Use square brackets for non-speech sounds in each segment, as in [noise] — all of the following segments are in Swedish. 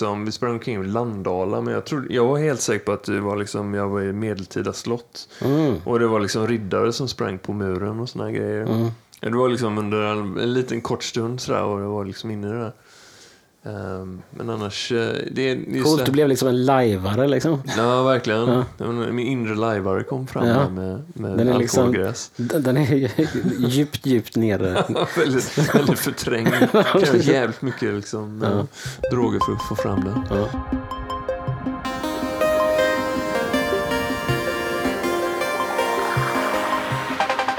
Som, vi sprang omkring i Landala, men jag, trodde, jag var helt säker på att det var liksom, jag var i medeltida slott. Mm. Och det var liksom riddare som sprang på muren och såna grejer. Mm. Det var liksom under en, en liten kort stund sådär och jag var liksom inne i det där. Ehm, men annars, eh, det, är Coolt, du blev liksom en lajvare liksom. Ja, verkligen. Ja. Min inre lajvare kom fram Ja. här med, med Den är liksom- alkoholgräs. Den den är ju [laughs] djupt, djupt nere. [laughs] väldigt, väldigt förträngd. [laughs] Krävs jävligt mycket liksom, Ja. eh, droger för att få fram det. Ja.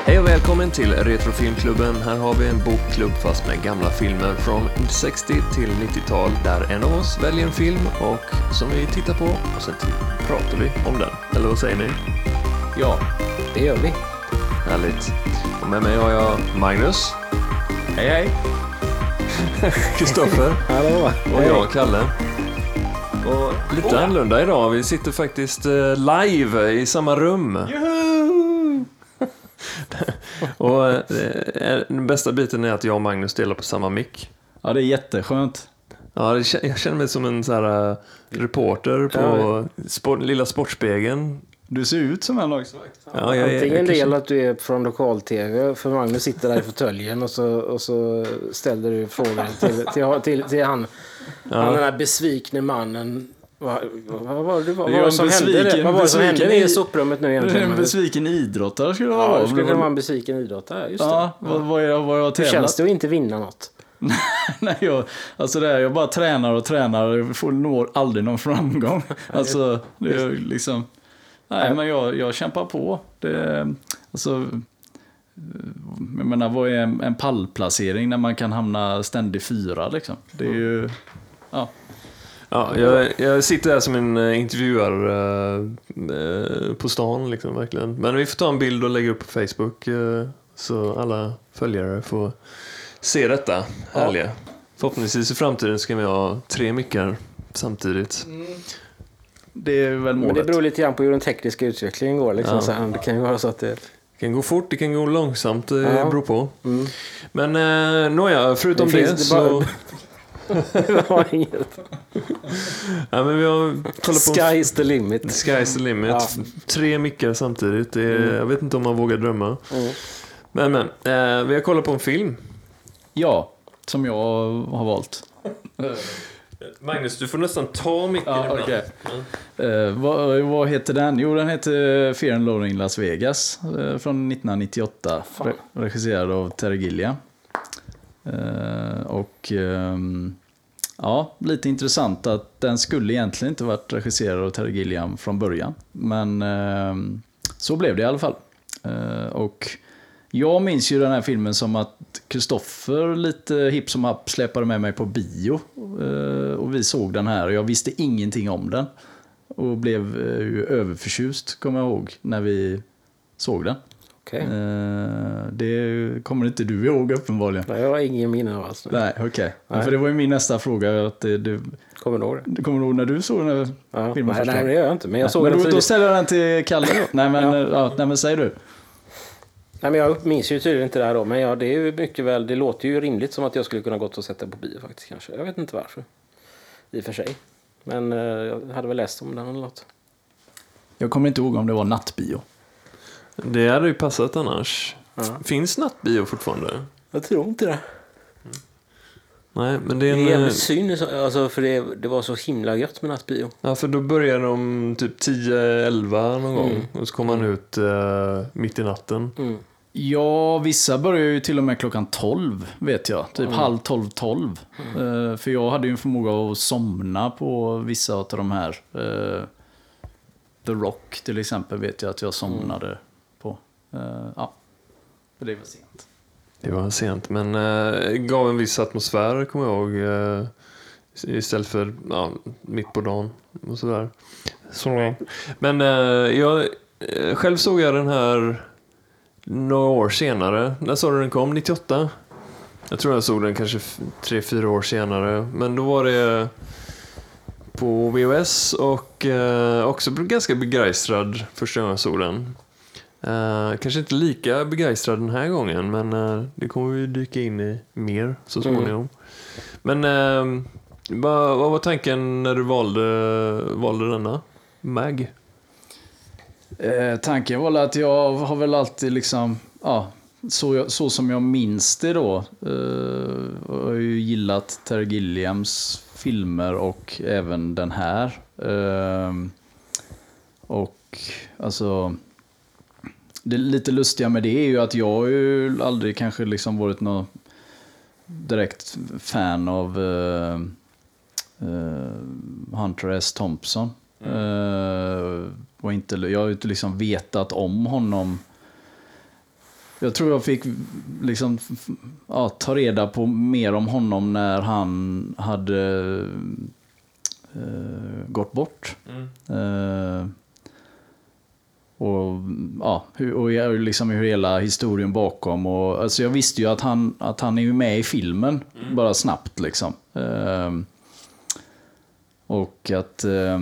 Hej och välkommen till Retrofilmklubben. Här har vi en bokklubb fast med gamla filmer från 60 till 90-tal där en av oss väljer en film och som vi tittar på och sen pratar vi om den. Eller vad säger ni? ja, det gör vi. Härligt. Och med mig har jag Magnus, Hej, hej. [laughs] Kristoffer [laughs] Hallå. och jag, Kalle. Och lite annorlunda idag. Vi sitter faktiskt eh, live i samma rum. [laughs] och eh, den bästa biten är att jag och Magnus delar på samma mick. Ja, det är jätteskönt. Ja, det, jag känner mig som en så här, eh, reporter på sport, Lilla Sportspegeln. Du ser ut som en också. Ja, jag, är- Antingen jag, del kanske- att du är från lokal-tv, för Magnus sitter där i fåtöljen och så, och så ställer du frågor till, till, till, till han, han den där besvikne mannen. Vad, vad var det, vad Det det en som hände? Vad var det som hände i soprummet nu egentligen? en besviken idrottare skulle det Ja, vara. det skulle vara en besviken idrottare. Just Ja, det. vad, vad, jag, vad jag Hur känns det att inte vinna något? [laughs] Nej, jag, alltså det är, jag bara tränar och tränar och får, når aldrig någon framgång. [laughs] Alltså, det är liksom... Nej, men jag, jag kämpar på. Det, alltså, jag menar, vad är en, en pallplacering när man kan hamna ständig fyra liksom? Det är ju... Ja, ja, jag, jag sitter här som en eh, intervjuare eh, eh, på stan, liksom, verkligen. Men vi får ta en bild och lägga upp på Facebook eh, så alla följare får se detta härliga. Förhoppningsvis i framtiden ska vi ha tre mickar samtidigt. det är väl Men det målet. beror lite grann på hur den tekniska utvecklingen går. Liksom. Ja. Så här, det kan ju vara så att det... Det kan gå fort, det kan gå långsamt, det Ja. beror på. Mm. Men eh, nåja, förutom Det det så... bara- [laughs] [laughs] Det var inget. Ja, men vi har kollat på... Sky's the limit. Sky's the limit. Ja. Tre mickar samtidigt. Det är, Jag vet inte om man vågar drömma. Mm. Men, men. Eh, vi har kollat på en film. Ja, som jag har valt. Magnus, du får nästan ta micken Ja, ibland. okej. Eh, vad, vad heter den? Jo, den heter Fear and Loathing Las Vegas eh, från 1998. Fan. Re- regisserad av Terry Gilliam. Eh, och ehm, ja, lite intressant att den skulle egentligen inte varit regisserad av Terry Gilliam från början. Men ehm, så blev det i alla fall. Eh, och jag minns ju den här filmen som att Kristoffer lite hipp som happ släpade med mig på bio. Eh, och vi såg den här och jag visste ingenting om den. Och blev eh, ju överförtjust, kommer jag ihåg, när vi såg den. Okej. Eh, det kommer inte du ihåg uppenbarligen. Nej, Jag har ingen minne av alls. Nej, okej. Nej. För det var ju min nästa fråga. Att det, du, Kommer du ihåg det? kommer du ihåg när du såg den här Ja. filmen Nej, nej, det gör jag inte. Men jag såg men den då, då ställer jag den till Kalle då. Nej men, Ja. ja. Ja, nej, men säg du. Nej, men jag minns ju tydligen inte det här då. Men ja, det är ju mycket väl. Det låter ju rimligt som att jag skulle kunna gått och den på bio faktiskt kanske. Jag vet inte varför. I och för sig. Men eh, jag hade väl läst om den eller något. Jag kommer inte ihåg om det var nattbio. Det hade ju passat annars. Ja. Finns nattbio fortfarande? Jag tror inte det. Nej, men det är Det är en... eh, jävligt synd. Alltså, för det, det var så himla gött med nattbio. Ja, för då börjar de typ 10-11 någon gång. Mm. Och så kommer man ut eh, mitt i natten. Mm. Ja, vissa börjar ju till och med klockan 12, vet jag. Typ halv 12, 12. Eh, för jag hade ju en förmåga att somna på vissa av de här. eh, The Rock till exempel vet jag att jag somnade på. Eh, ja, för det var sent. Det var sent, men eh, gav en viss atmosfär, kommer jag ihåg. Eh, istället för ja, mitt på dagen och sådär. Sorry. Men eh, jag, eh, själv såg jag den här några år senare. När sa du den kom? 98? Jag tror jag såg den kanske f- tre fyra år senare. Men då var det på VHS och eh, också blev ganska begeistrad första gången jag såg den. Eh, kanske inte lika begeistrad den här gången, men eh, det kommer vi dyka in i mer så småningom. Men eh, vad, vad var tanken när du valde, valde denna? Mag? Tanken var att jag har väl alltid liksom, ja, så, jag, så som jag minns det då. Jag har ju gillat Terry Gilliams filmer och även den här. Och alltså, det lite lustiga med det är ju att jag har ju aldrig kanske liksom varit någon direkt fan av eh, eh, Hunter S. Thompson. Eh, och inte, jag har inte liksom vetat om honom. Jag tror jag fick liksom, ja, ta reda på mer om honom när han hade gått bort. Eh, och, ja, och liksom hur hela historien bakom. Och, alltså jag visste ju att han, att han är med i filmen, bara snabbt liksom. Ehm, och att eh,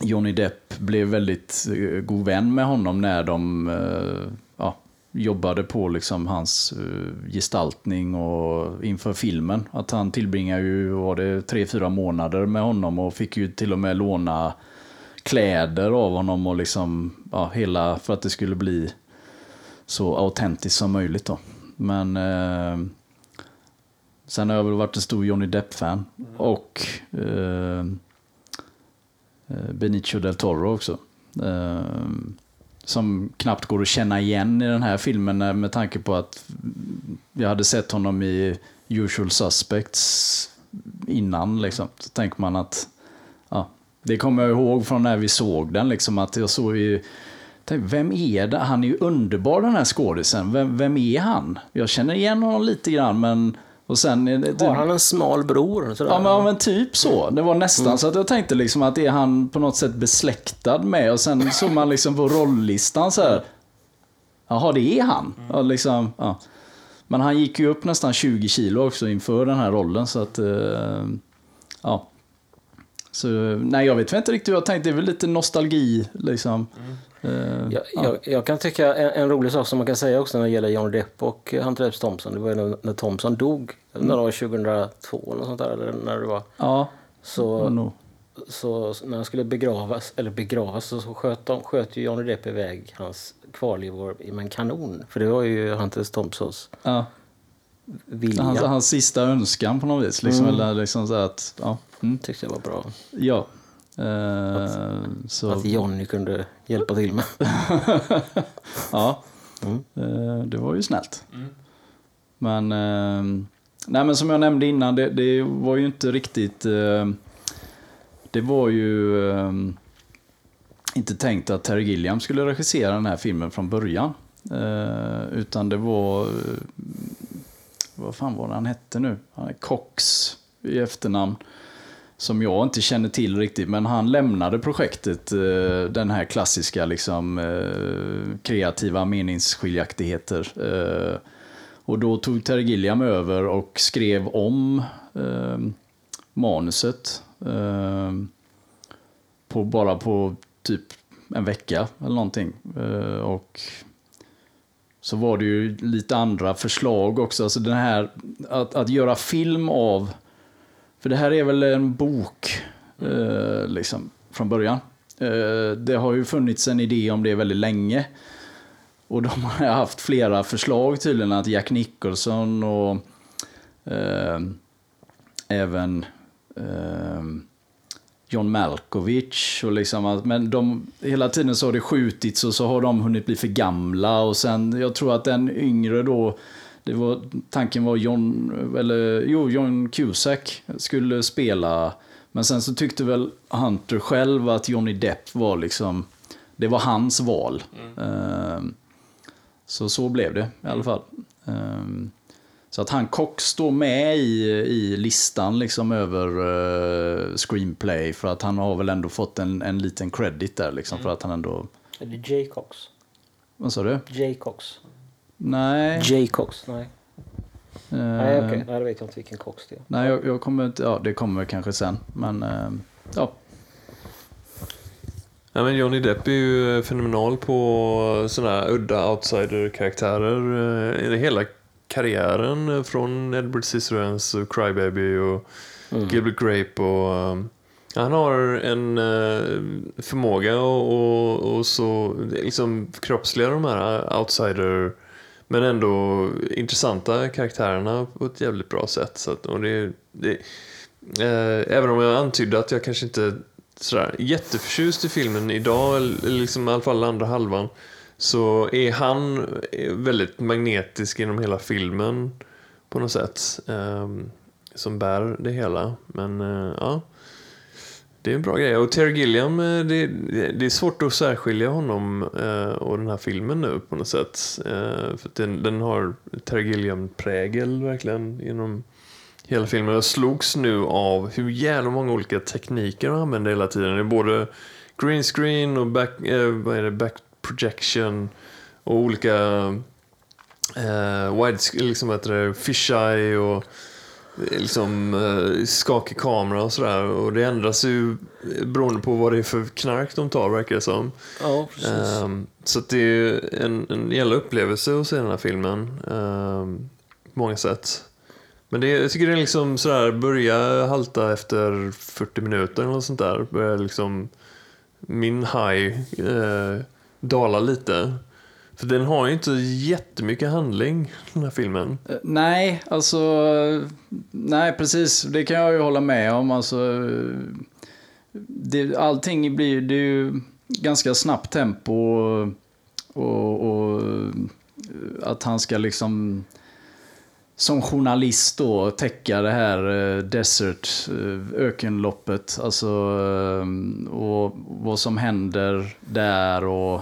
Johnny Depp blev väldigt eh, god vän med honom när de eh, ja, jobbade på liksom hans eh, gestaltning och inför filmen. Att han tillbringar ju, var det tre, fyra månader med honom och fick ju till och med låna kläder av honom och liksom, ja, hela, för att det skulle bli så autentiskt som möjligt då. Men eh, sen har jag väl varit en stor Johnny Depp-fan. Och eh, eh Benicio del Toro också. Eh, som knappt går att känna igen i den här filmen eh, med tanke på att jag hade sett honom i Usual Suspects innan. Liksom. Så tänker man att ja, det kommer jag ihåg från när vi såg den. Liksom, att jag såg ju, vem är det? Han är ju underbar den här skådisen. Vem, vem är han? Jag känner igen honom lite grann men... Och sen, det- Har han en smal bror? Sådär? Ja men, ja, men typ så. Det var nästan så att jag tänkte liksom att är han på något sätt besläktad med. Och sen såg man liksom på rolllistan så här. Jaha, det är han. Ja, liksom, ja. Men han gick ju upp nästan 20 kilo också inför den här rollen. Så att, eh, ja. Så, nej, jag vet inte riktigt hur jag tänkte. Det är väl lite nostalgi liksom. Eh, Jag, ja. jag, jag kan tycka en, en rolig sak som man kan säga också när det gäller Johnny Depp och Hunter S. Thompson. Det var ju när, när Thompson dog. När det var 2002 eller sånt där. Eller när det var. ja, Så, och nog. så när han skulle begravas, eller begravas, så så sköt, de, sköt ju Johnny Depp iväg hans kvarlevor med en kanon. För det var ju Hunter S. Thompsons Ja. Vilja. Hans, hans sista önskan på något vis. Liksom, Mm. eller liksom så att, ja. Mm. tyckte jag var bra. Ja. Eh, så, Att Johnny kunde hjälpa till med. [laughs] ja. Mm. Eh, det var ju snällt. Men, eh, nej, men som jag nämnde innan, det, det var ju inte riktigt... Eh, det var ju eh, inte tänkt att Terry Gilliam skulle regissera den här filmen från början. Eh, utan det var... Vad fan var det han hette nu? Han är Cox i efternamn. Som jag inte känner till riktigt, men han lämnade projektet. eh, Den här klassiska liksom, eh, kreativa meningsskiljaktigheter. Eh, Och då tog Terry Gilliam över och skrev om eh, manuset. Eh, på, bara på typ en vecka eller någonting. Eh, och så var det ju lite andra förslag också. Alltså den här, att, att göra film av, för det här är väl en bok eh, liksom, från början. Eh, det har ju funnits en idé om det väldigt länge. Och de har haft flera förslag tydligen, att Jack Nicholson och eh, även eh, John Malkovich. Och liksom, att- men de, hela tiden så har det skjutits och så har de hunnit bli för gamla. Och sen, jag tror att den yngre då, det var, tanken var John, eller jo, John Cusack skulle spela. Men sen så tyckte väl Hunter själv att Johnny Depp var liksom, det var hans val. Ehm, så så blev det i alla fall. Ehm, så att han Cox står med i, i listan liksom över eh, screenplay för att han har väl ändå fått en, en liten credit där liksom för att han ändå... Är det Jay Cox? Vad sa du? Jay Cox? Nej. Jay Cox? Nej. eh, Nej, okej. Nej, då vet jag inte vilken Cox det är. Nej, jag, jag kommer inte... Ja, det kommer kanske sen. Men eh, ja. Ja, men Johnny Depp är ju fenomenal på sådana här udda outsider-karaktärer. eh, i Hela karriären från Edward och Crybaby och Mm. Gilbert Grape och um, han har en uh, förmåga och, och, och så liksom kroppsliga de här outsider men ändå intressanta karaktärerna på ett jävligt bra sätt. Så att, och det, det, eh, även om jag antydde att jag kanske inte sådär jätteförtjust i filmen idag, eller liksom i alla fall andra halvan, så är han eh, väldigt magnetisk genom hela filmen på något sätt. Eh, som bär det hela. Men eh, ja, det är en bra grej. Och Terry Gilliam, eh, det, det är svårt att särskilja honom eh, och den här filmen nu på något sätt. Eh, för den, den har Terry Gilliam-prägel verkligen genom hela filmen. Jag slogs nu av hur jävla många olika tekniker han använder hela tiden. Det är både green screen och back, eh, vad är det, back projection och olika eh, wide, liksom vad heter det, fisheye och liksom eh, skakig kamera och sådär. Och det ändras ju beroende på vad det är för knark de tar verkar det som. Ja, precis. Um, så det är en, en jävla upplevelse att se den här filmen. Um, på många sätt. Men det, jag tycker den liksom sådär börjar halta efter 40 minuter eller något sånt där. Börjar liksom min high eh, dalar lite. För den har ju inte jättemycket handling, den här filmen. Eh, nej, alltså... Nej, precis. Det kan jag ju hålla med om. Alltså, det, allting blir... Det är ju ganska snabbt tempo och, och att han ska liksom som journalist då täcka det här eh, desert, eh, ökenloppet. Alltså, eh, och vad som händer där och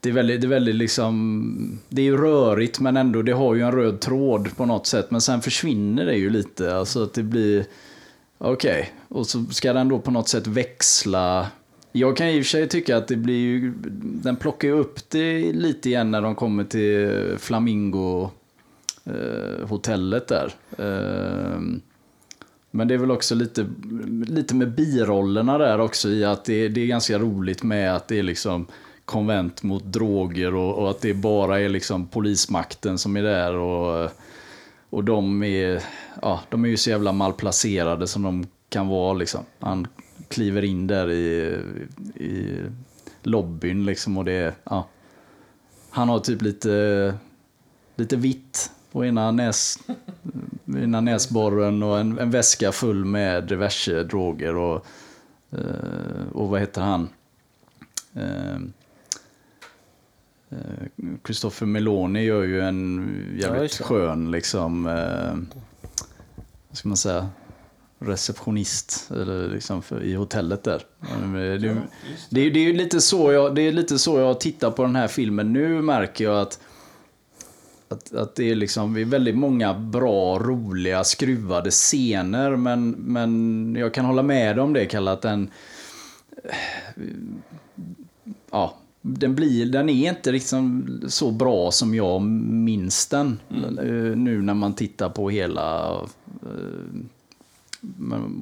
det är väldigt, det är väldigt liksom, det är ju rörigt men ändå, det har ju en röd tråd på något sätt. Men sen försvinner det ju lite, alltså att det blir, okej, okay. och så ska den då på något sätt växla. Jag kan i och för sig tycka att det blir ju, den plockar ju upp det lite igen när de kommer till Flamingo eh, hotellet där. Eh, men det är väl också lite, lite med birollerna där också i att det, det är ganska roligt med att det är liksom konvent mot droger och, och, att det bara är liksom polismakten som är där och, och de är, ja, de är ju så jävla malplacerade som de kan vara liksom. Han kliver in där i, i lobbyn liksom och det ja. Han har typ lite, lite vitt på ena, näs, ena näsborren och en, en väska full med diverse droger och, och vad heter han? Christopher Meloni gör ju en jävligt ja, skön, liksom, eh, vad ska man säga, receptionist eller liksom för, i hotellet där. Det, det, det, det, är lite så jag, det är lite så jag tittar på den här filmen. Nu märker jag att, att, att det är liksom, det är väldigt många bra, roliga, skruvade scener. Men, men jag kan hålla med om det, Kalle, att den... Ja, den, blir, den är inte liksom så bra som jag minns den. Mm. Nu när man tittar på hela...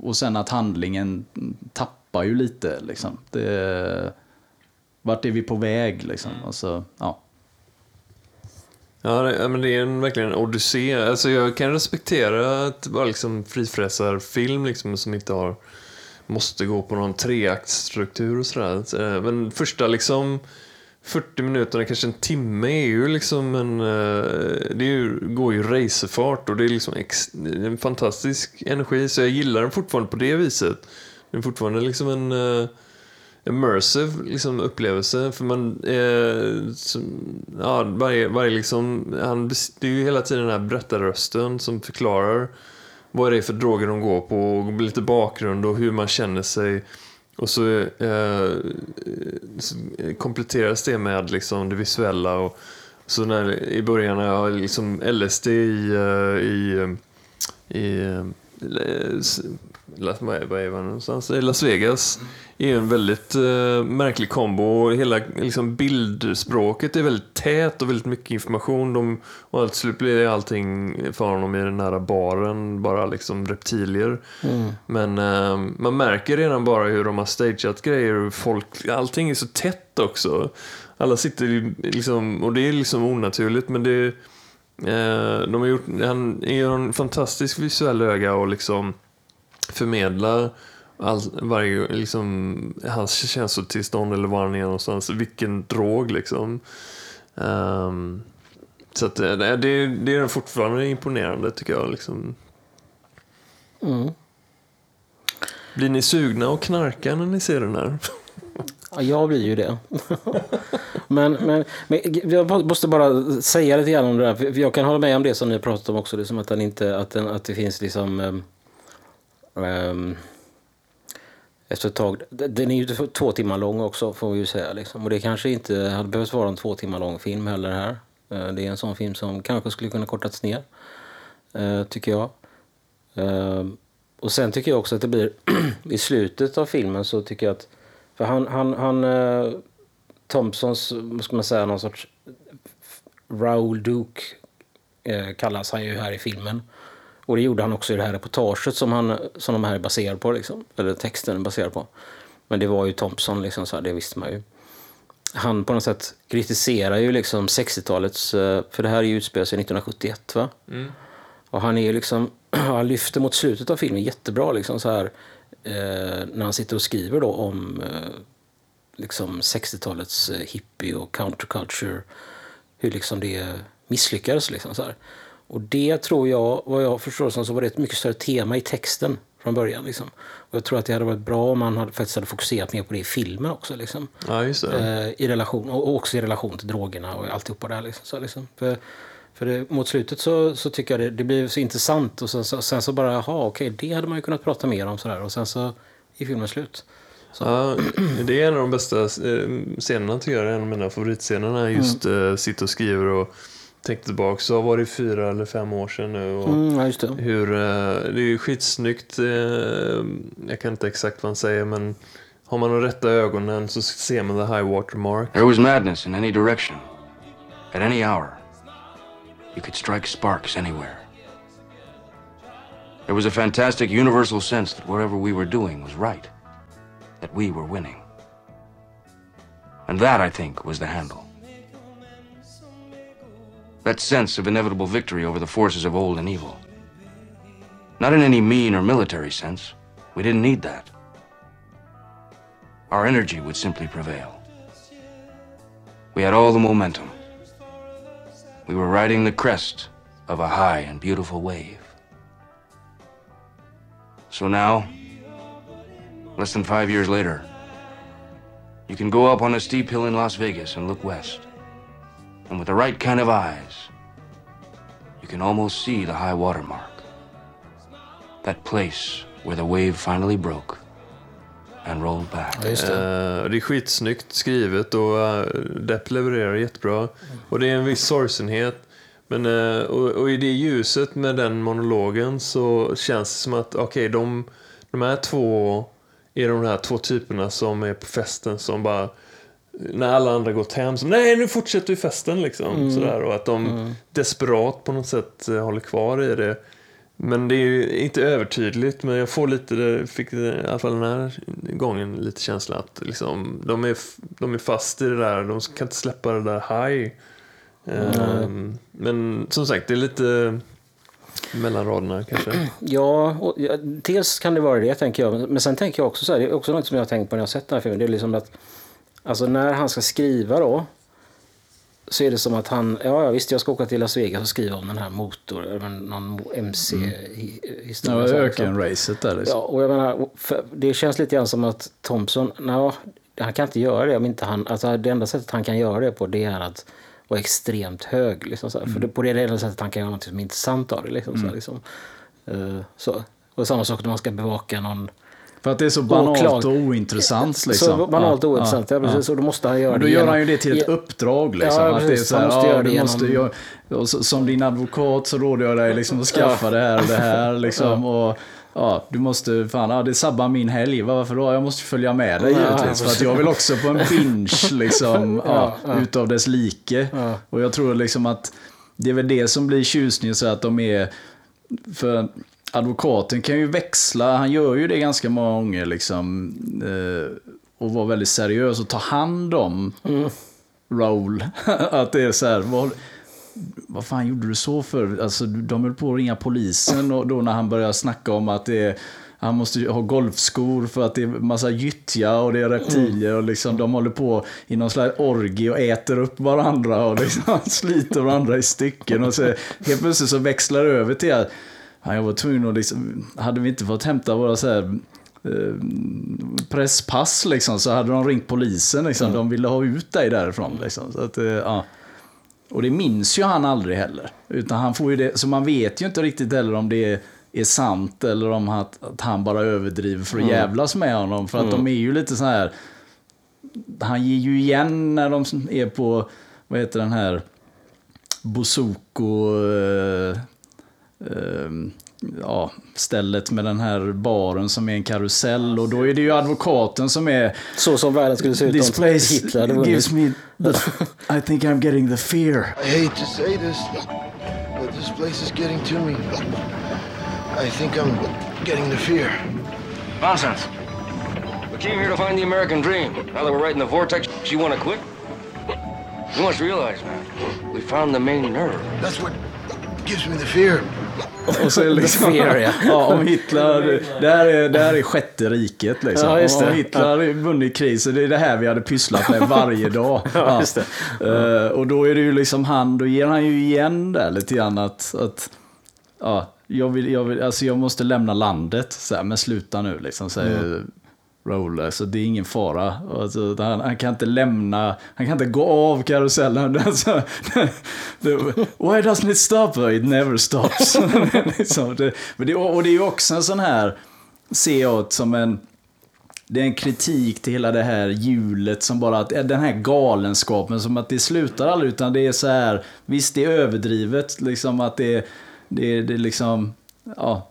Och sen att handlingen tappar ju lite. Liksom. Det, vart är vi på väg? Liksom? Mm. Alltså, ja. Ja, det, men det är en, verkligen en odyssé. Alltså jag kan respektera att vara liksom frifräsarfilm liksom, som inte har måste gå på någon treaktstruktur och sådär. Eh, men första liksom 40 minuterna, kanske en timme är ju liksom en... Eh, det ju, går ju racerfart och det är liksom ex, en fantastisk energi. Så jag gillar den fortfarande på det viset. Det är fortfarande liksom en uh, immersive liksom, upplevelse. För man... eh, som, ja, varje, varje liksom... Han, det är ju hela tiden den här berättarrösten som förklarar vad det är för droger de går på och lite bakgrund och hur man känner sig. Och så, eh, så kompletteras det med liksom det visuella. Och, så när, I början när jag har liksom LSD i, eh, i, eh, i, eh, i man någonstans? Las Vegas är en väldigt uh, märklig kombo. Och hela liksom, bildspråket är väldigt tät och väldigt mycket information. De, och allt slut blir allting för honom i den här baren bara liksom reptilier. Mm. Men uh, man märker redan bara hur de har stageat grejer. Folk, allting är så tätt också. Alla sitter liksom, och det är liksom onaturligt men det uh, de har gjort, han är en fantastisk visuell öga och liksom förmedlar all, varje, liksom, hans känslotillstånd eller var han är någonstans, vilken drog liksom. Ehm, så att, det, det, det är fortfarande imponerande tycker jag. Liksom. Mm. Blir ni sugna att knarka när ni ser den här? Ja, jag blir ju det. men, men, men jag måste bara säga lite grann om det där. För jag kan hålla med om det som ni pratat om också. Liksom att, den inte, att, den, att det finns liksom... Um, efter ett tag. Den är ju två timmar lång också får vi ju säga. Liksom. Och det kanske inte hade behövt vara en två timmar lång film heller här. Eh, det är en sån film som kanske skulle kunna kortats ner. Eh, tycker jag. Ehm, och sen tycker jag också att det blir [clears throat] i slutet av filmen så tycker jag att för han, han, han eh, Thompsons, vad ska man säga, någon sorts Raoul Duke kallas han ju här i filmen. Och det gjorde han också i det här reportaget som, han, som de här är baserade på, liksom. eller texten är baserad på. Men det var ju Thompson, liksom, så här, det visste man ju. Han på något sätt kritiserar ju liksom 60-talets, uh, för det här utspelar sig 1971 va? Mm. Och han är ju liksom, [clears throat] han lyfter mot slutet av filmen jättebra liksom så här eh, när han sitter och skriver då om eh, liksom 60-talets eh, hippie och counterculture, hur liksom det misslyckades. Liksom, så här. Och det tror jag, vad jag förstår som så var det ett mycket större tema i texten från början. Liksom. Och jag tror att det hade varit bra om man hade, faktiskt hade fokuserat mer på det i filmen också. Liksom. Ja. Eh, I relation, och också i relation till drogerna och alltihopa där. Liksom, så, liksom. För, för det, mot slutet så, så tycker jag det, det blir så intressant och sen så, sen så bara, jaha okej, det hade man ju kunnat prata mer om sådär och sen så är filmen slut. Så. Ja, [clears throat] det är en av de bästa eh, scenerna tycker jag, en av mina favoritscenerna, just mm. uh, sitta och skriver och tänkte tillbaka, så var det fyra eller fem år sedan nu. Och mm, ja, det. Hur, uh, det är ju skitsnyggt, uh, jag kan inte exakt vad han säger men har man de rätta ögonen så ser man the high water mark. There was madness in any direction, at any hour. You could strike sparks anywhere. There was a fantastic universal sense that whatever we were doing was right, that we were winning. And that, I think, was the handle. That sense of inevitable victory over the forces of old and evil. Not in any mean or military sense. We didn't need that. Our energy would simply prevail. We had all the momentum. We were riding the crest of a high and beautiful wave. So now, less than five years later, you can go up on a steep hill in Las Vegas and look west. And with the right kind of eyes, you can almost see the high water mark. That place where the wave finally broke and rolled back. Ja, det. Uh, det är skitsnyggt skrivet och uh, Depp levererar jättebra. Och det är en viss sorgsenhet. Men, uh, och, och, i det ljuset med den monologen så känns det som att okej, okay, de, de här två är de här två typerna som är på festen som bara när alla andra gått hem så nej nu fortsätter vi festen liksom. Mm. Sådär, och att de mm. desperat på något sätt håller kvar i det. Men det är inte övertydligt, men jag får lite, fick i alla fall den här gången lite känsla att liksom, de, är, de är fast i det där, de kan inte släppa det där high. Mm. Um, men som sagt, det är lite mellan raderna kanske. [clears throat] Ja, och, ja, dels kan det vara det tänker jag. Men sen tänker jag också så här, det är också något som jag har tänkt på när jag har sett den här filmen. Det är liksom att, alltså när han ska skriva då, så är det som att han, ja visst jag ska åka till Las Vegas och skriva om den här motor, eller någon MC-historia. Mm. Ja, ökenracet där liksom. Ja, och jag menar, det känns lite grann som att Thompson, nej, han kan inte göra det om inte han, alltså det enda sättet han kan göra det på det är att vara extremt hög. Liksom, så mm. För det, på det enda sättet han kan göra något som är intressant av det. Liksom, mm. så, liksom. Uh, så. Och samma sak när man ska bevaka någon för att det är så banalt och ointressant. Liksom. Så banalt och ointressant, ja, ja, precis. Och då måste han göra det. Då gör han ju det till ett uppdrag. Liksom. Ja, måste som din advokat så råder jag dig liksom att skaffa det här och det här. Liksom, och, Ja, du måste, fan, ja, det sabbar min helg. Varför då? Jag måste följa med dig givetvis. För att jag vill också på en [laughs] binge, liksom, ja, utav dess like. Och jag tror liksom att det är väl det som blir tjusningen, så att de är... För advokaten kan ju växla, han gör ju det ganska många gånger liksom. Eh, och vara väldigt seriös och ta hand om mm. Raoul. [laughs] att det är så här, vad, vad fan gjorde du så för? Alltså, de höll på att ringa polisen och då när han börjar snacka om att det är han måste ha golfskor för att det är massa gyttja och det är reptilier och liksom de håller på i någon slags orgie och äter upp varandra och liksom [laughs] sliter varandra i stycken och så helt plötsligt så växlar det över till att ja, jag var tvungen att liksom, hade vi inte fått hämta våra så här eh, presspass liksom, så hade de ringt polisen. Liksom. De ville ha ut dig därifrån. Liksom. Så, att, eh, ja. och det minns ju han aldrig heller. Utan han får ju det, så man vet ju inte riktigt heller om det är, är sant eller om att, att han bara överdriver för att jävlas med honom. För att de är ju lite så här... Han ger ju igen när de är på, vad heter den här, Bosoko... Eh, eh, ja, stället med den här baren som är en karusell och då är det ju advokaten som är Så som världen skulle se ut This place Hitler gives me the, I think I'm getting the fear. I hate to say this, but this place is getting to me. I think I'm getting the fear. Nonsense. We came here to find the American dream. Now that we're right in the vortex, you want to quit? You must realize, man, we found the main nerve. That's what gives me the fear. Och så är det liksom, fear, ja. ja, om Hitler, det här är, det här är sjätte riket liksom. Ja, just det. Om Hitler hade vunnit krig så det är det här vi hade pysslat med varje dag. [laughs] Ja, just Eh, och då är det ju liksom han, då ger han ju igen där lite grann att, att ja, jag, vill, jag, vill, alltså jag måste lämna landet. Så här, men sluta nu liksom, säger Mm. Roller. Så det är ingen fara. Alltså, han, han kan inte lämna, han kan inte gå av karusellen. [laughs] Alltså, why doesn't it stop? It never stops. [laughs] liksom, det, men det, och det är ju också en sån här, ser jag som en, det är en kritik till hela det här hjulet som bara, att eh, den här galenskapen som att det slutar aldrig utan det är så här, visst det är överdrivet liksom att det, det, det liksom, ja,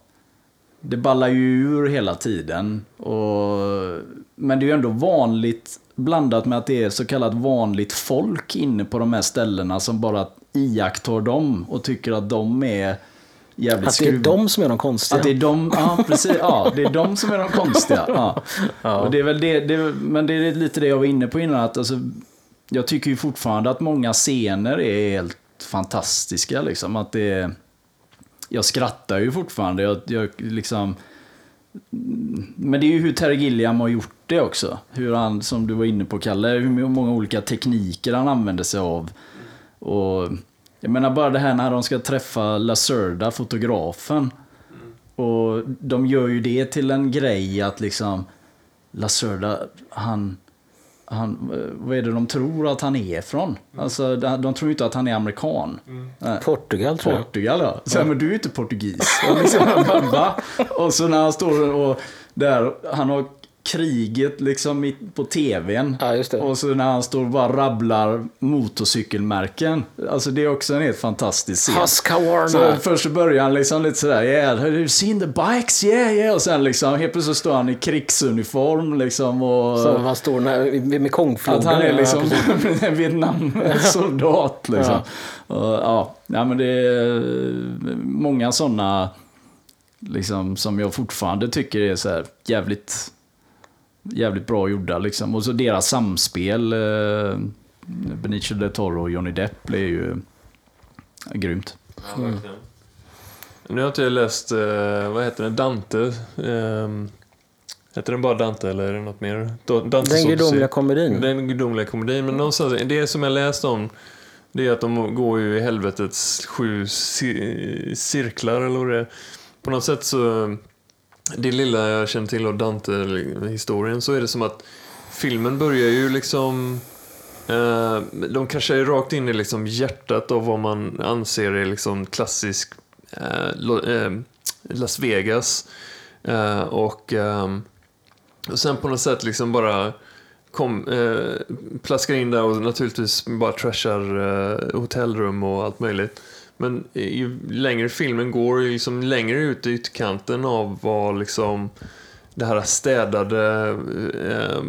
det ballar ju ur hela tiden. Och, men det är ju ändå vanligt blandat med att det är så kallat vanligt folk inne på de här ställena som bara iakttar dem och tycker att de är jävligt Att det är de som är de konstiga. att det är de, ja precis, ja, det är de som är de konstiga. Ja. [laughs] Och det är väl det, det, men det är lite det jag var inne på innan, att alltså, jag tycker ju fortfarande att många scener är helt fantastiska. Liksom. Att det, jag skrattar ju fortfarande. Jag, jag liksom, men det är ju hur Terry Gilliam har gjort det också. Hur han, som du var inne på Kalle, hur många olika tekniker han använder sig av. Och jag menar bara det här när de ska träffa Lacerda, fotografen. Och de gör ju det till en grej att liksom Lacerda, han, han, vad är det de tror att han är ifrån? Alltså, de, tror ju inte att han är amerikan. Nej. Portugal tror jag. Portugal ja. Så, Men du är ju inte portugis. Och, liksom, och så när han står och där, han har kriget liksom i, på tvn. Ja. Och så när han står och bara rabblar motorcykelmärken. Alltså det är också en helt fantastisk scen. Husqvarna. Så först så börjar han liksom lite sådär, yeah, have you seen the bikes? Yeah, yeah. Och sen liksom, helt plötsligt står han i krigsuniform liksom och... Som han står när, vid Mekongfloden. Att han är Ja, liksom precis. [laughs] en Vietnam-soldat. Liksom. Och, ja, ja, men det är många sådana liksom, som jag fortfarande tycker är så här jävligt, jävligt bra gjorda. Liksom. Och så deras samspel, eh, Benicio del Toro och Johnny Depp, är ju grymt. Nu har inte jag läst, eh, vad heter den, Dante. ehm, heter den bara Dante eller är det något mer? Dantes Den gudomliga komedin. Den gudomliga komedin. Men någonstans, det som jag läst om det är att de går ju i helvetets sju ci- cirklar eller vad det är. På något sätt så, det lilla jag känner till av Dante-historien så är det som att filmen börjar ju liksom eh, de kraschar ju rakt in i liksom hjärtat av vad man anser är liksom klassisk eh, lo- eh, Las Vegas. Eh, och, eh, och sen på något sätt liksom bara kom, eh, plaskar in där och naturligtvis bara trashar hotellrum och allt möjligt. Men ju längre filmen går, ju liksom längre ut i ytterkanten av vad liksom det här städade eh,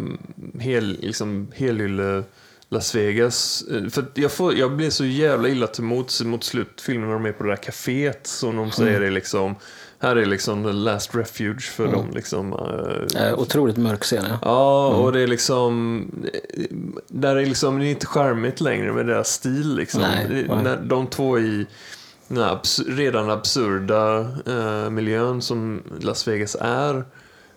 hel, liksom, helylle Las Vegas. Eh, För jag, får, jag blir så jävla illa till mots mot slutfilmen när de är på det där kaféet som de säger är liksom här är liksom the last refuge för dem. Liksom, eh, Eh, otroligt mörk scen, ja. Ja, och det är liksom... Där är liksom, det är inte charmigt längre med deras stil liksom. Nej, när de två i... den här abs redan absurda eh, miljön som Las Vegas är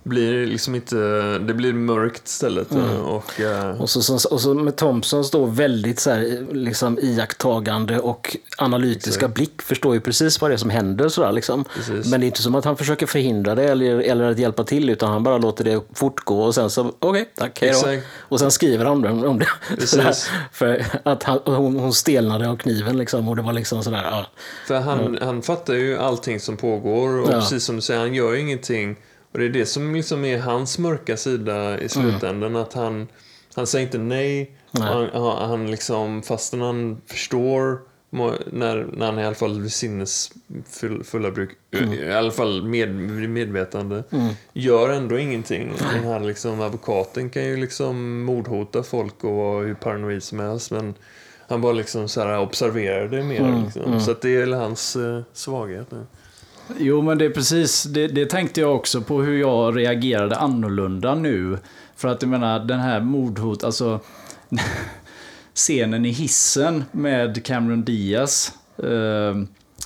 blir liksom inte, det blir mörkt istället. eh, Och, eh, Och så, så, och så med Thompsons då väldigt så här, liksom iakttagande och analytiska blick förstår ju precis vad det är som händer. Sådär, liksom. Precis. Men det är inte som att han försöker förhindra det eller, eller att hjälpa till utan han bara låter det fortgå och sen så okej, tack, hej då. Exakt. Och sen skriver han om. Om det sådär, för att han, hon, hon stelnade av kniven liksom och det var liksom sådär. Ja. För han, han fattar ju allting som pågår och Ja. precis som du säger, han gör ju ingenting. Och det är det som liksom är hans mörka sida i slutändan. Att han, han säger inte nej. Nej. Han, han, liksom, fastän han förstår när, när han är i alla fall vid sinnesfulla bruk, i alla fall med, medvetande, gör ändå ingenting. Den här liksom, advokaten kan ju liksom mordhota folk och vara hur paranoid som helst. Men han bara liksom så här observerar det mer. liksom. Så att det är väl hans eh, svaghet. nu. Jo, men det är precis, det, det tänkte jag också på hur jag reagerade annorlunda nu. För att jag menar, den här mordhot, alltså [laughs] scenen i hissen med Cameron Diaz eh,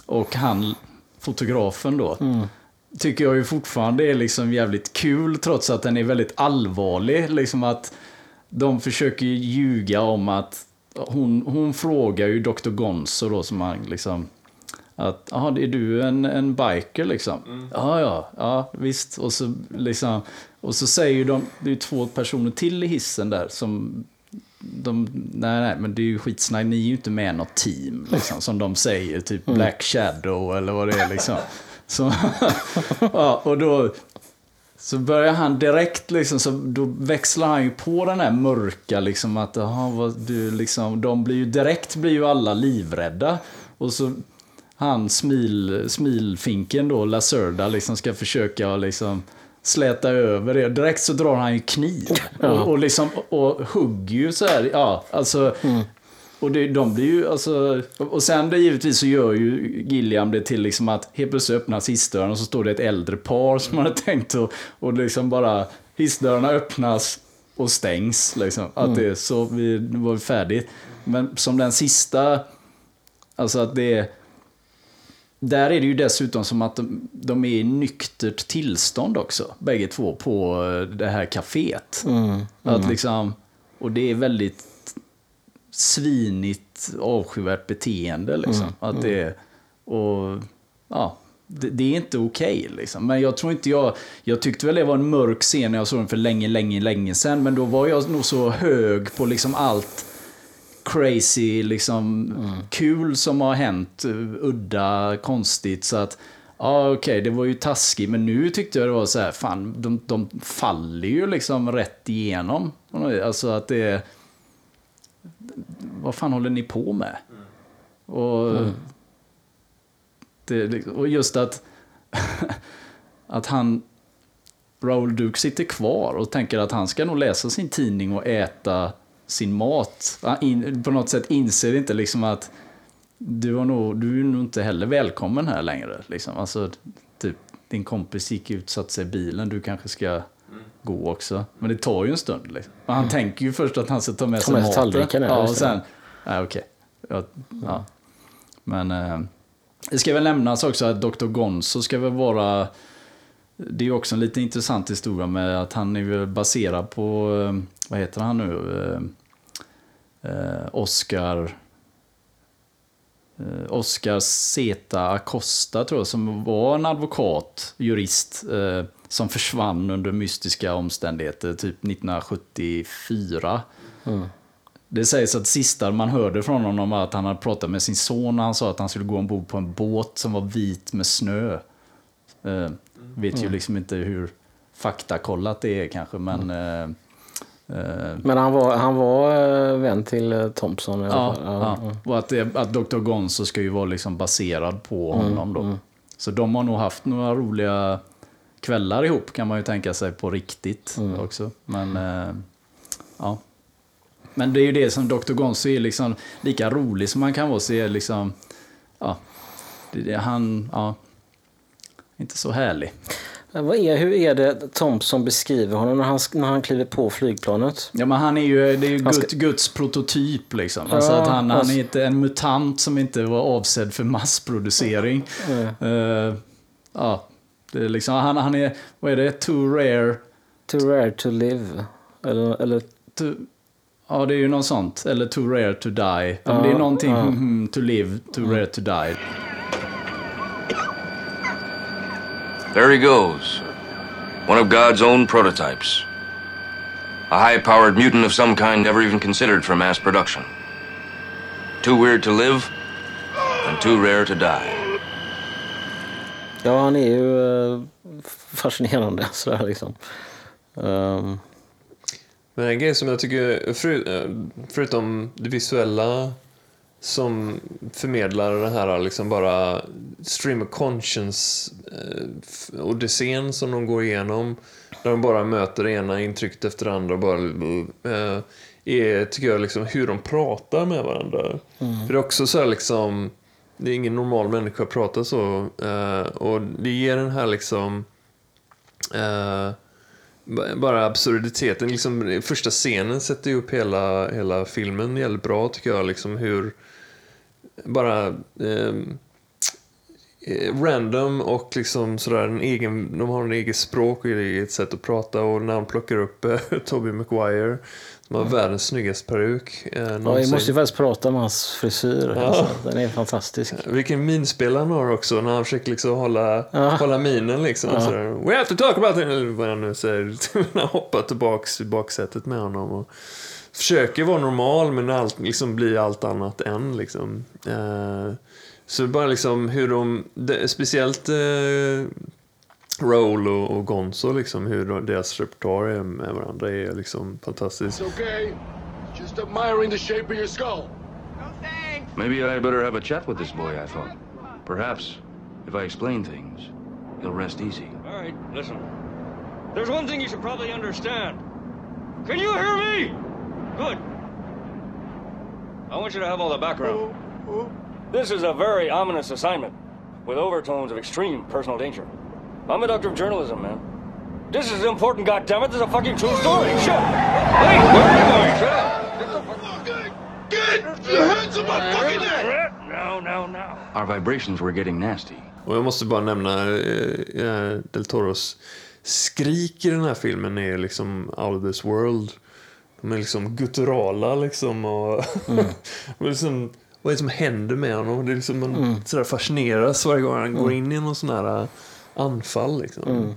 och han, fotografen då. Tycker jag ju fortfarande är liksom jävligt kul trots att den är väldigt allvarlig. Liksom att de försöker ju ljuga om att hon, hon frågar ju Dr. Gonzo då som han liksom att, jaha, är du en, en biker liksom? Ja, ja, ja, visst. Och så, liksom, och så säger de, det är två personer till i hissen där som de, nej, nej, men det är ju skitsnack, ni är ju inte med något team, [laughs] liksom, som de säger, typ Black Shadow eller vad det är liksom. Så, [laughs] ja, och då så börjar han direkt liksom, så då växlar han ju på den här mörka liksom att, aha, vad, du liksom, de blir ju direkt blir ju alla livrädda. Och så han smil, smilfinken då, Lacerda, liksom ska försöka liksom släta över det. Direkt så drar han ju kniv. Och, och, liksom, och, hugger ju så här, ja, alltså. Och det, de blir ju, alltså, och sen det givetvis så gör ju Gilliam det till liksom att helt plötsligt öppnas hissdörren och så står det ett äldre par som man har tänkt och, och liksom bara hissdörrarna öppnas och stängs. Liksom. Att det är så, vi nu var vi färdigt. Men som den sista, alltså att det är där är det ju dessutom som att de, de är i nyktert tillstånd också, bägge två, på eh, det här kaféet. Att liksom, och det är väldigt svinigt, avskyvärt beteende. Liksom. Att det är, och, ja, det, det är inte okej. liksom. Men jag tror inte jag... Jag tyckte väl det var en mörk scen när jag såg den för länge, länge, länge sedan. Men då var jag nog så hög på liksom allt crazy, liksom kul som har hänt. Udda, konstigt. Så att, ja okej, det var ju taskigt. Men nu tyckte jag det var så här, fan, de, de faller ju liksom rätt igenom. Alltså att det är... Vad fan håller ni på med? Och, det, och just att, [laughs] att han, Raoul Duke sitter kvar och tänker att han ska nog läsa sin tidning och äta sin mat. Han in, på något sätt inser inte liksom att du, har nog, du är nog inte heller välkommen här längre. Liksom. Alltså, typ, din kompis gick ut och satte sig i bilen, du kanske ska gå också. Men det tar ju en stund. Liksom. Och han tänker ju först att han ska ta med sig maten. ja, och sen, nej okej. Ja, ja. Men eh, det ska väl nämnas också att Dr. Gonzo ska väl vara... Det är också en lite intressant historia med att han är baserad på, eh, vad heter han nu? Eh, Oscar... Eh, Oscar Zeta Acosta tror jag, som var en advokat, jurist, eh, som försvann under mystiska omständigheter, typ 1974. Det sägs att sista man hörde från honom var att han hade pratat med sin son och han sa att han skulle gå ombord på en båt som var vit med snö. Eh, vet ju liksom inte hur faktakollat det är kanske, men... Eh, eh, Men han var, han var eh, vän till eh, Thompson i alla Ja, fall. ja. Och att, det, att Dr. Gonzo ska ju vara liksom baserad på honom då. Så de har nog haft några roliga kvällar ihop kan man ju tänka sig på riktigt också. Men eh, ja. Men det är ju det som Dr. Gonzo är liksom lika rolig som han kan vara. Så är liksom, ja, det, han, ja, inte så härlig. Vad är, hur är det Thompson beskriver honom när han, när han kliver på flygplanet? Ja, men han är ju, det är ju Han ska- Guds, Guds prototyp liksom. Alltså Ja, att han, han alltså- är inte en mutant som inte var avsedd för massproducering. Eh, ja, det är liksom, han, han är, vad är det, too rare Too rare to live. Eller, eller to, Ja, det är ju något sånt. Eller too rare to die. Ja, men Ja, det är någonting, ja. hmm, hmm, to live, too rare to die. There he goes. One of God's own prototypes. A high powered mutant of some kind never even considered for mass production. Too weird to live, and too rare to die. Ja, han är ju eh, fascinerande [laughs] sådär liksom. Ehm, Men en grej som jag tycker, för, eh, förutom det visuella som förmedlar den här liksom bara stream of conscience eh, odyssén som de går igenom. Där de bara möter det ena intrycket efter det andra och bara eh, är, tycker jag, liksom hur de pratar med varandra. För det är också så här liksom, det är ingen normal människa att prata så. Eh, och det ger den här liksom eh, Bara absurditeten, liksom, första scenen sätter ju upp hela, hela filmen jävligt bra tycker jag. Liksom hur bara ehm, eh, random och liksom sådär en egen, de har en eget språk och ett eget sätt att prata och när han plockar upp eh, [laughs] Tobey Maguire som har världens snyggaste peruk eh, ja, vi måste ju faktiskt prata om hans frisyr. Ja. Alltså, den är fantastisk. Vilken minspel han har också när han försöker liksom hålla, Ja. hålla minen liksom. Ja. Sådär, We have to talk about it, eller vad han nu säger. [laughs] han hoppar tillbaks i baksätet med honom. Och försöker vara normal men allt, liksom blir allt annat än liksom. Eh, så bara liksom hur de, det, speciellt eh, Roll och, och Gonzo liksom, hur de, deras repertoar är med varandra är liksom fantastiskt. It's okay. Just admiring the shape of your skull. Maybe I'd better have a chat with this boy, I thought. Perhaps, if I explain things, he'll rest easy. All right, listen. There's one thing you should probably understand. Can you hear me? Good. I want you to have all the background. This is a very ominous assignment with overtones of extreme personal danger. I'm a doctor of journalism, man. This is important, goddammit. This is a fucking true story. Shit. Wait, where are you going? Shut up. Get the fuck- Get your hands on my fucking neck! No, no, no. Our vibrations were getting nasty. Och jag måste bara nämna eh, eh, Del Toros skrik i den här filmen är liksom out of this world. De är liksom gutturala liksom och, [laughs] och liksom, vad är det som händer med honom? Det är liksom man sådär fascineras varje gång han går in i någon sån här eh, anfall liksom.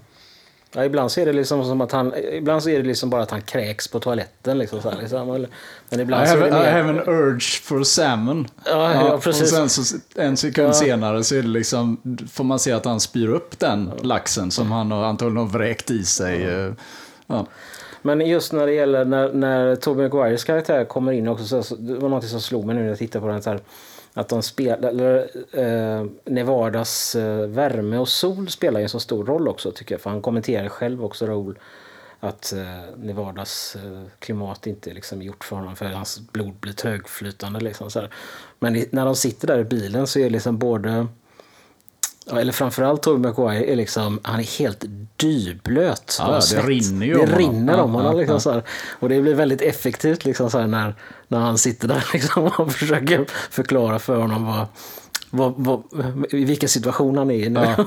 Ja, ibland så är det liksom som att han, ibland så är det liksom bara att han kräks på toaletten. Liksom, så här, liksom. Men I ibland så är have, det I mer... have an urge for salmon. Ja, ja, precis. Och sen så en sekund Ja. senare så är det liksom, får man se att han spyr upp den laxen som han har antagligen har vräkt i sig. eh, Ja. Men just när det gäller när, när Tobey Maguires karaktär kommer in också, så, så, det var något som slog mig nu när jag tittade på den. Så här, att de spelar, eller, eh, Nevadas eh, värme och sol spelar ju en så stor roll också tycker jag. För han kommenterar själv också Raoul att eh, Nevadas eh, klimat inte är liksom gjort för honom för hans blod blir trögflytande. Liksom, så här. Men i, när de sitter där i bilen så är det liksom både Ja, eller framförallt Tobey Maguire är liksom, han är helt dyblöt. Ja, det svett. rinner ju det om honom. rinner om Ja, honom. ja, Liksom, ja. Så här. Och det blir väldigt effektivt liksom, så här, när, när han sitter där [laughs] liksom, och försöker förklara för honom vad, vad, vad, i vilken situation han är i nu. [laughs]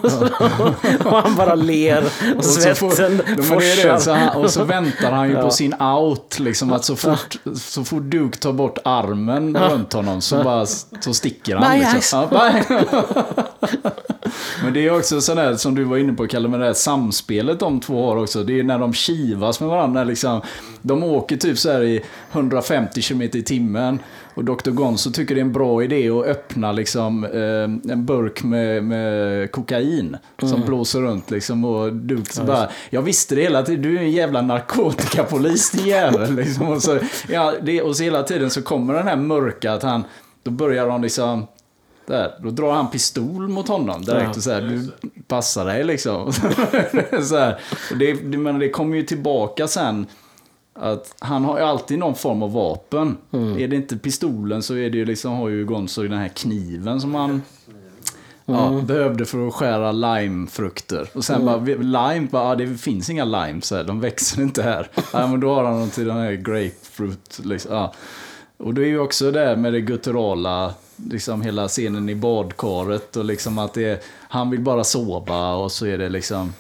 och han bara ler [laughs] och, svetten får, Ja, så forsar. han, och så väntar han ju Ja. på sin out. Liksom, att så fort, så fort Duke tar bort armen runt honom så, bara, så sticker han. My Liksom. Ja. Men det är också sådär som du var inne på Kalle, med det här samspelet de två har också. Det är när de kivas med varandra. Liksom, de åker typ så här i 150 km i timmen. Och Dr. Gonzo tycker det är en bra idé att öppna liksom, eh, en burk med, med kokain som blåser runt. Liksom, och Duke så bara, jag visste det hela tiden, du är en jävla narkotikapolis din jävel. Liksom, och, så, ja, det, och så hela tiden så kommer den här mörka, att han, då börjar de liksom där, då drar han pistol mot honom direkt Ja. och säger du passar dig liksom. [laughs] så här. Och det, men det kommer ju tillbaka sen. Att han har ju alltid någon form av vapen. Är det inte pistolen så är det ju liksom, har ju Gonzo den här kniven som han ja, Mm. behövde för att skära limefrukter. Och sen bara, vi- lime, bara, ja, det finns inga lime, så här, de växer inte här. [laughs] ja, men då har han dem till den här grapefruit. Liksom, ja. Och det är ju också det med det gutturala, liksom hela scenen i badkaret och liksom att det är, han vill bara sova och så är det liksom,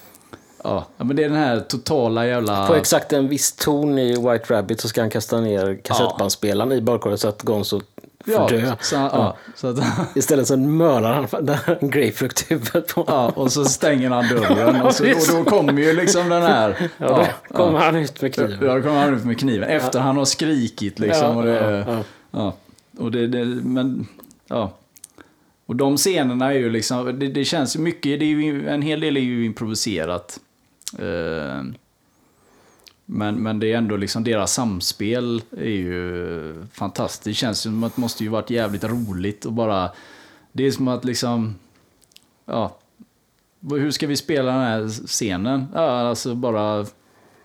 ja, ja, men det är den här totala jävla... På exakt en viss ton i White Rabbit så ska han kasta ner kassettbandspelaren i badkaret så att Gonzo ja, dö. Så, ja, så att, [laughs] Istället så mördar han grapefrukt huvudet på ja, och så stänger han dörren [laughs] och, så, och då kommer ju liksom den här... [laughs] Ja, då kommer han ut med kniven. Ja, då kommer han ut med kniven. Efter han har skrikit liksom. Ja, och det, ja, ja. ja. Och det, det, men, ja. Och de scenerna är ju liksom, det, det känns ju mycket, det är ju, en hel del är ju improviserat. Eh, men, men det är ändå liksom, deras samspel är ju fantastiskt. Det känns som att det måste ju varit jävligt roligt och bara, det är som att liksom, ja, hur ska vi spela den här scenen? Ja, alltså bara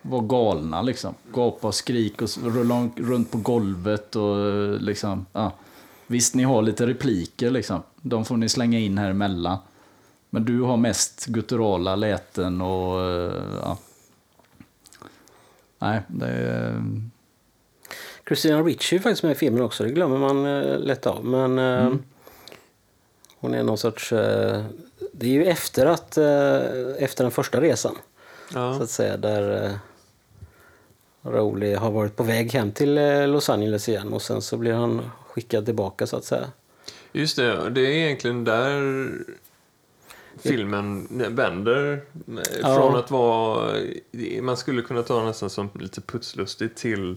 vara galna liksom. Gapa och skrik och rulla runt på golvet och liksom, ja. Visst, ni har lite repliker liksom. De får ni slänga in här emellan. Men du har mest gutturala läten och eh, ja. Nej, det är... Christina Ricci är faktiskt med i filmen också, det glömmer man eh, lätt av. Men eh, Mm. hon är någon sorts... Eh, det är ju efter, att, eh, efter den första resan, så Ja. att säga, där eh, Rowley har varit på väg hem till Los Angeles igen och sen så blir han skickad tillbaka så att säga. Just det, det är egentligen där filmen vänder. Ja. Från att vara, man skulle kunna ta nästan som lite putslustigt till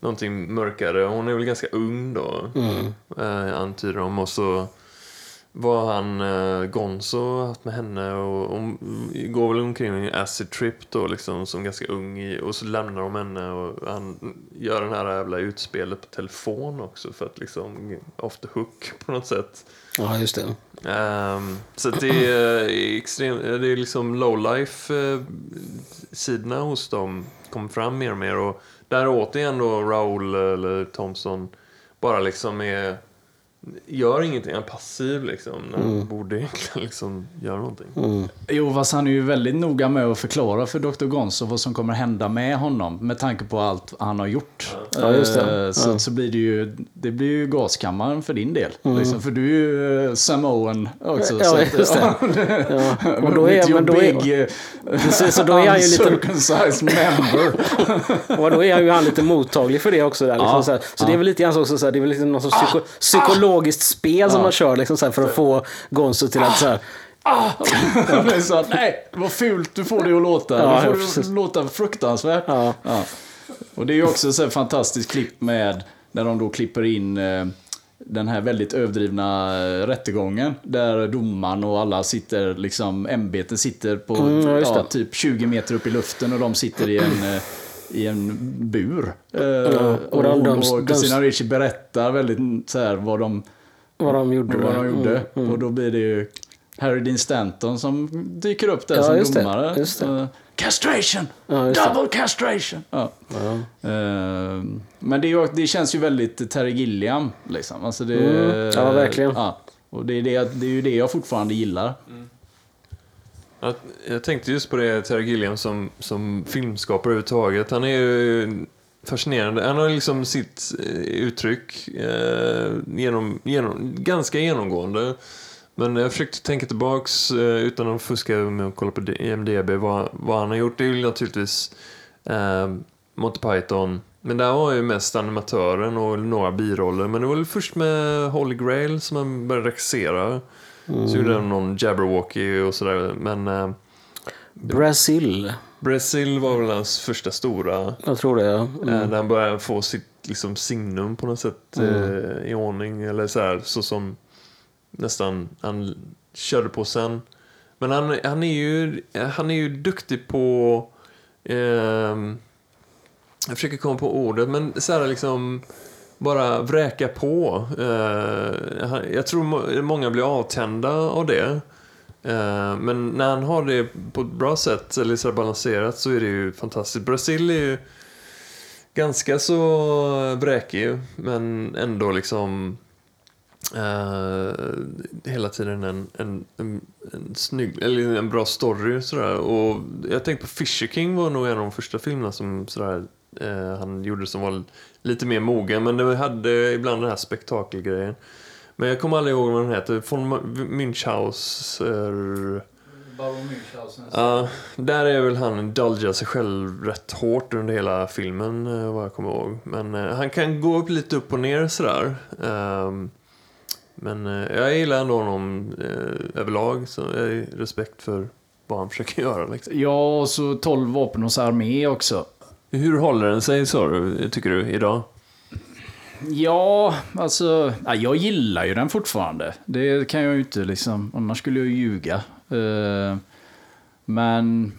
någonting mörkare. Hon är väl ganska ung då, Mm. eh, antyder de. Och så var han eh, Gonzo haft med henne och hon går väl omkring en acid trip då liksom som ganska ung i, och så lämnar de henne och han gör den här jävla utspelet på telefon också för att liksom off the hook [laughs] på något sätt. Ja, just det. Ehm, så det är extremt, det är liksom lowlife eh, sidorna hos dem kommer fram mer och mer och där återigen då Raoul eller Thompson bara liksom är gör ingenting, han är passiv liksom. När han borde egentligen liksom göra någonting. Mm. Jo, fast han är ju väldigt noga med att förklara för Dr. Gonzo vad som kommer hända med honom med tanke på allt han har gjort. Ja, just det. Eh, Så, Ja. så blir det ju, det blir ju gaskammaren för din del. Mm. Liksom, för du är ju eh, Samoan också. Ja, så att- just det. [laughs] Ja. Och då är, men då är, big, eh, precis, så då är han ju lite, uncircumcised member. [laughs] och då är ju han lite mottaglig för det också. Där, liksom, Ja. så här. så det är väl lite grann så också, så här, det är väl lite någon sorts psyko, psykologiskt spel som man kör liksom, så för att få Gonzo till att så här, Det är så att, nej, vad fult du får det att låta. Ja, du får ja, det att låta fruktansvärt. Ja. Och det är ju också så här fantastiskt klipp med när de då klipper in eh, den här väldigt överdrivna eh, rättegången. Där domaren och alla sitter, liksom ämbetet sitter på Mm, ja, ja, typ 20 meter upp i luften och de sitter i en, eh, i en bur. Eh, och och, de- de- och Christina Ricci berättar väldigt så här vad de vad de gjorde. vad de gjorde. Mm, Och då blir det ju Harry Dean Stanton som dyker upp där Ja, som just det, domare. just det. Eh, castration! Ja, just det. Double castration! Ja. Eh, men det, är ju, det känns ju väldigt Terry Gilliam. Liksom. Alltså det, Mm. Ja, verkligen. Ja. Och det är, det, det är ju det jag fortfarande gillar. Jag, jag tänkte just på det, Terry Gilliam som, som filmskapare överhuvudtaget. Han är ju fascinerande. Han har liksom sitt eh, uttryck eh, genom, genom, ganska genomgående. Men jag försökte tänka tillbaks eh, utan att fuska med att kolla på IMDB vad, vad han har gjort. Det är ju naturligtvis eh, Monty Python. Men där var ju mest animatören och några biroller. Men det var väl först med Holy Grail som han började regissera. Så gjorde han någon Jabberwocky och sådär. Men eh, Brasil, Brazil var väl hans första stora. jag tror det. Ja. Mm. Eh, där han började få sitt liksom, signum på något sätt eh, i ordning. Eller så här, så som nästan han körde på sen. Men han, han, är, ju, han är ju duktig på... ehm, jag försöker komma på ordet, men så här liksom bara vräka på. Eh, jag tror många blir avtända av det. Eh, men när han har det på ett bra sätt, eller så balanserat, så är det ju fantastiskt. Brasil är ju ganska så vräkig, men ändå liksom eh, hela tiden en, en, en, en snygg, eller en bra story sådär. Och jag tänkte på Fisher King var nog en av de första filmerna som sådär, eh, han gjorde som var lite mer mogen. Men det hade ibland den här spektakelgrejen. Men jag kommer aldrig ihåg vad den heter. Von Münchhauser... Ja, där är väl han indulgar sig själv rätt hårt under hela filmen eh, vad jag kommer ihåg. Men eh, han kan gå upp lite upp och ner sådär. Ehm, men eh, jag gillar ändå honom eh, överlag. Så jag har respekt för vad han försöker [laughs] göra. Liksom. Ja, och så 12 vapen hos armé också. Hur håller den sig, sa du, tycker du, idag? Ja, alltså, ja, jag gillar ju den fortfarande. Det kan jag ju inte liksom, annars skulle jag ljuga. Eh, men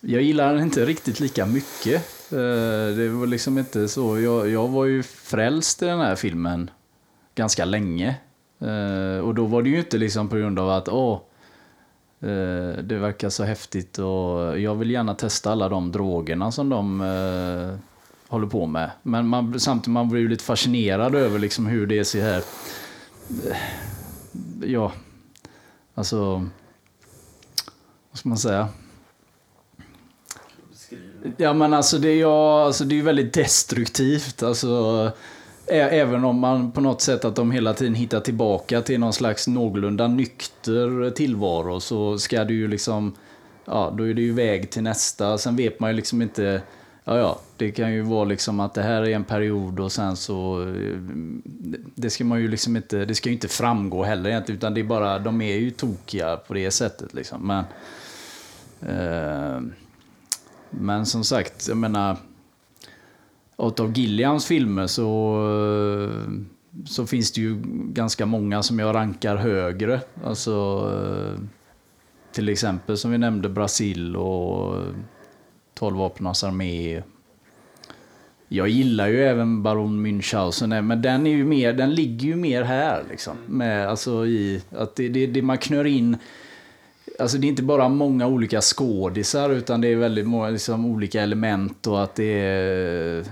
jag gillar den inte riktigt lika mycket. Eh, det var liksom inte så, jag, jag var ju frälst i den här filmen ganska länge. Eh, och då var det ju inte liksom på grund av att, åh, det verkar så häftigt och jag vill gärna testa alla de drogerna som de eh, håller på med. Men man, samtidigt man blir ju lite fascinerad över liksom hur det ser här. eh, Ja, alltså. Vad ska man säga? Ja men alltså det är ju alltså, det är väldigt destruktivt. Alltså, även om man på något sätt att de hela tiden hittar tillbaka till någon slags någorlunda nykter tillvaro så ska det ju liksom, ja då är det ju väg till nästa. Sen vet man ju liksom inte, ja ja, det kan ju vara liksom att det här är en period och sen så, eh, det ska man ju liksom inte, det ska ju inte framgå heller egentligen utan det är bara, de är ju tokiga på det sättet liksom. Men, eh, men som sagt, jag menar, av Gillians filmer så, så finns det ju ganska många som jag rankar högre. Alltså, till exempel som vi nämnde Brasil och 12 vapenars armé. Jag gillar ju även Baron Münchhausen, men den, är ju mer, den ligger ju mer här. Liksom, med, alltså i, att det, det, det man knör in Alltså det är inte bara många olika skådisar utan det är väldigt många liksom, olika element och att det är... eh,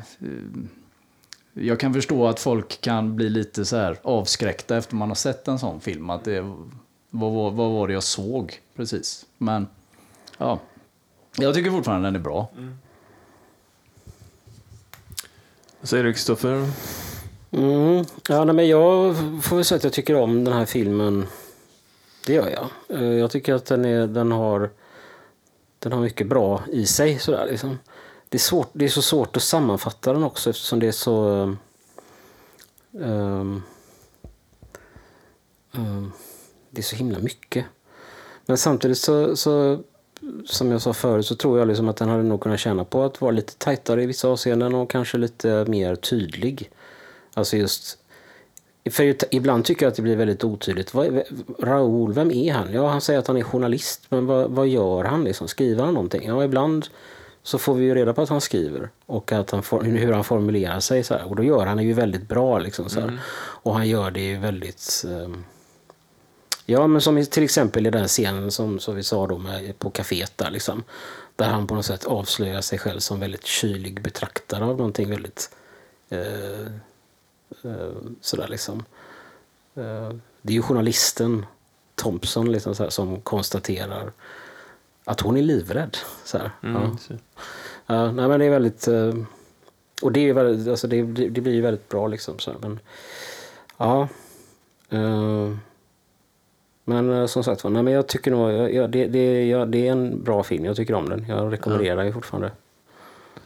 Jag kan förstå att folk kan bli lite så här avskräckta efter man har sett en sån film. Att det, vad, var, vad var det jag såg precis? Men ja, jag tycker fortfarande den är bra. Vad säger du, Kristoffer? Mm. Ja, nej, men jag får väl säga att jag tycker om den här filmen. Det gör jag. Eh, jag tycker att den, är, den, har, den har mycket bra i sig. Sådär, liksom. det, är svårt, det är så svårt att sammanfatta den också eftersom det är så... Um, um, det är så himla mycket. Men samtidigt så, så som jag sa förut så tror jag liksom att den hade nog kunnat tjäna på att vara lite tajtare i vissa avseenden och kanske lite mer tydlig. Alltså just... För ibland tycker jag att det blir väldigt otydligt. Vad, Raoul, vem är han? Ja, han säger att han är journalist, men vad, vad gör han? Liksom? Skriver han någonting? Ja, ibland så får vi ju reda på att han skriver och att han for, hur han formulerar sig. Så här. Och då gör han det ju väldigt bra. Liksom, så här. Och han gör det ju väldigt... ehm, Ja, men som till exempel i den scenen som, som vi sa då med, på kaféet där liksom. Där han på något sätt avslöjar sig själv som väldigt kylig betraktare av någonting väldigt eh, sådär liksom. Eh, det är ju journalisten Thompson liksom här, som konstaterar att hon är livrädd. Så här. Mm, Ja. Ja, nej, men det är väldigt... eh, Och det, är väldigt, alltså det, det blir ju väldigt bra liksom. Så här, men, ja. eh, men eh, som sagt nej, men jag tycker nog... Jag, det, det, jag, det är en bra film. Jag tycker om den. Jag rekommenderar ju fortfarande.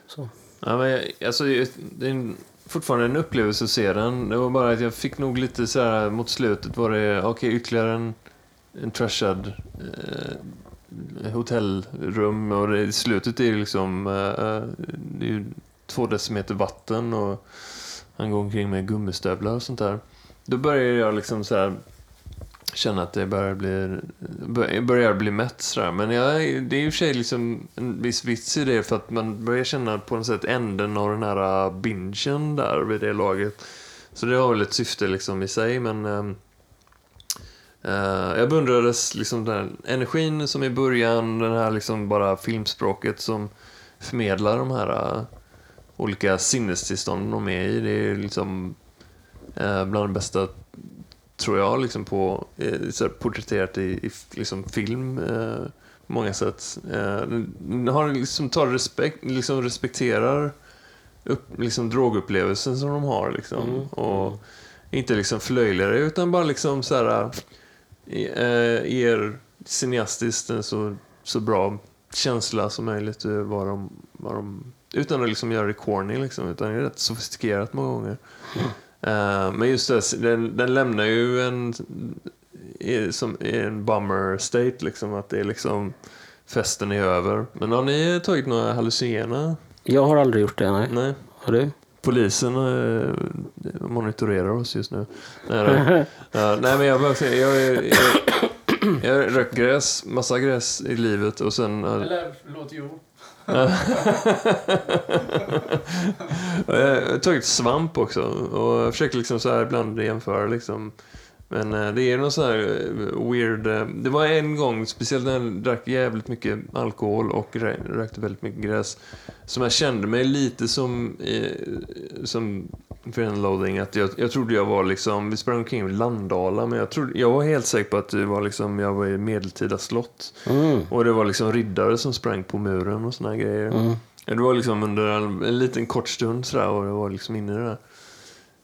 Så. Ja, men jag, alltså, det är en, fortfarande en upplevelse att se den. Det var bara att jag fick nog lite så här mot slutet var det, okej okay, ytterligare en, en trashad eh, hotellrum och det, slutet är det liksom, eh, eh, det är ju två decimeter vatten och han går omkring med gummistövlar och sånt där. Då börjar jag liksom så här känna att det börjar bli, börjar bli mätt sådär. Men jag, det är i och för sig liksom en viss vits i det för att man börjar känna på något sätt änden av den här äh, bingen där vid det laget. Så det har väl ett syfte liksom i sig men eh, jag beundrades liksom den här energin som i början, den här liksom bara filmspråket som förmedlar de här äh, olika sinnestillstånden de är i. Det är liksom eh, bland det bästa tror jag, liksom på, eh, så porträtterat i, i liksom film eh, på många sätt. Eh, har liksom, tar respekt, liksom respekterar upp, liksom, drogupplevelsen som de har. Liksom, och inte liksom förlöjligar det, utan bara liksom så här, eh, ger cineastiskt en så, så bra känsla som möjligt över vad de, vad de utan att liksom göra det corny, liksom, utan det är rätt sofistikerat många gånger. Eh, men just det, den, den lämnar ju en, som, en bummer state, liksom, att det är liksom festen är över. Men har ni tagit några hallucinogena? Jag har aldrig gjort det, nej. Nej. Har du? Polisen eh, monitorerar oss just nu. Nej. [laughs] Ja, nej men jag bara säger, jag, jag, jag, jag rökt gräs, massa gräs i livet och sen... eh, Eller, förlåt, jo. [laughs] Jag har tagit svamp också och jag försöker liksom så här ibland jämföra liksom. Men eh, det är någon så här eh, weird... Eh, det var en gång, speciellt när jag drack jävligt mycket alkohol och rökte väldigt mycket gräs, som jag kände mig lite som, som Fear and Loathing. Att jag, jag trodde jag var liksom, vi sprang omkring i Landala, men jag, trodde, jag var helt säker på att det var liksom, jag var i medeltida slott. Mm. Och det var liksom riddare som sprang på muren och såna här grejer. Mm. Det var liksom under en, en liten kort stund sådär och jag var liksom inne i det där.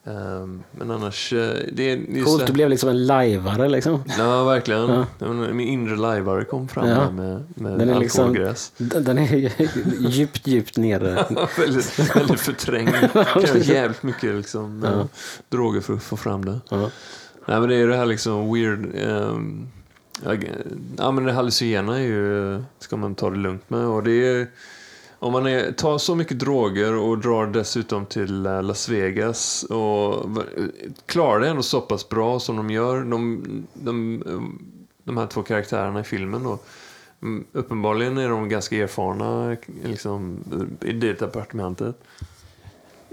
Ehm, men annars, eh, det är just Coolt, du blev liksom en lajvare liksom. Ja, verkligen. Ja. Min inre lajvare kom fram Ja. med, med Den är liksom- alkoholgräs. Den den är [laughs] djupt, djupt nere. [laughs] väldigt, väldigt förträngd. [laughs] Krävs jävligt mycket liksom, Ja. eh, droger för att få fram det. Ja. Nej, men det är det här liksom weird... ehm, ja, men det hallucinogena är ju, ska man ta det lugnt med. Och det är, om man är, tar så mycket droger och drar dessutom till eh, Las Vegas och klarar det ändå så pass bra som de gör, de, de, eh, de här två karaktärerna i filmen då. Mm, uppenbarligen är de ganska erfarna liksom, i det departementet.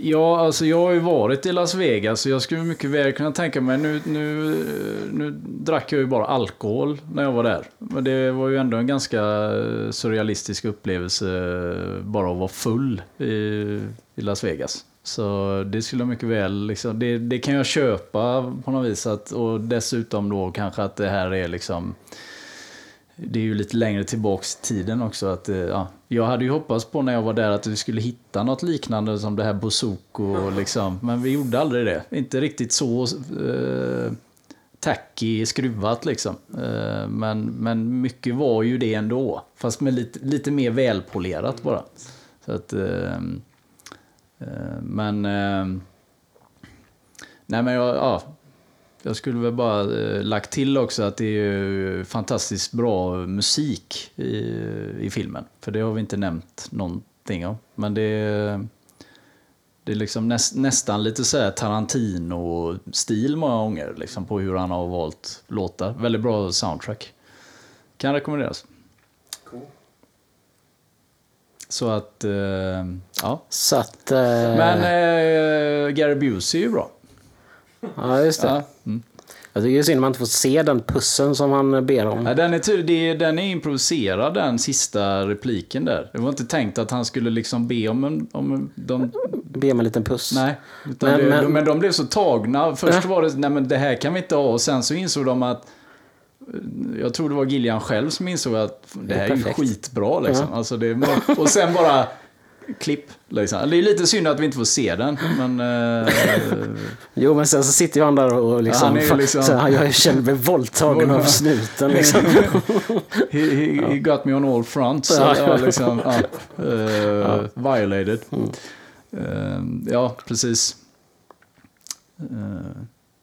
Ja, alltså jag har ju varit i Las Vegas så jag skulle mycket väl kunna tänka mig, nu, nu, nu drack jag ju bara alkohol när jag var där. Men det var ju ändå en ganska eh, surrealistisk upplevelse eh, bara att vara full i, i Las Vegas. Så det skulle jag mycket väl, liksom, det, det kan jag köpa på något vis. Att, och dessutom då kanske att det här är liksom det är ju lite längre tillbaks i tiden också. Att, eh, ja, jag hade ju hoppats på när jag var där att vi skulle hitta något liknande som det här Bouzouko. Liksom. Men vi gjorde aldrig det. Inte riktigt så eh, tacky skruvat liksom. Eh, men, men mycket var ju det ändå. Fast med lite, lite mer välpolerat bara. Så att, eh, eh, men... Eh, nej men jag, ja, jag skulle väl bara eh, lagt till också att det är ju fantastiskt bra musik i, i filmen. För det har vi inte nämnt någonting om. Men det är, det är liksom näst, nästan lite så här Tarantino-stil många gånger. Liksom på hur han har valt låtar. Väldigt bra soundtrack. Kan rekommenderas. Så att, eh, ja. Så att... Eh, Men eh, Gary Busey är ju bra. Ja, just det. Ja. Mm. Jag tycker det är synd att man inte får se den pussen som han ber om. Ja, den, är det, den är improviserad, den sista repliken där. Det var inte tänkt att han skulle liksom be om en... Om en de, Be om en liten puss. nej, utan Men- det, men- de, men de blev så tagna. Först var det, nej men det här kan vi inte ha. Och sen så insåg de att... Jag tror det var Gillian själv som insåg att det här är ju perfekt. skitbra liksom. Ja. Alltså det, och sen bara... Klipp. Liksom. Det är lite synd att vi inte får se den, men... eh, [laughs] Jo, men sen så sitter han där och liksom... Ja, han liksom- så han, jag känner mig våldtagen av [laughs] snuten liksom. [laughs] he, he, he got me on all fronts. Så, Ja. ja, liksom, ja, eh, Violated. Eh, ja, precis. Eh,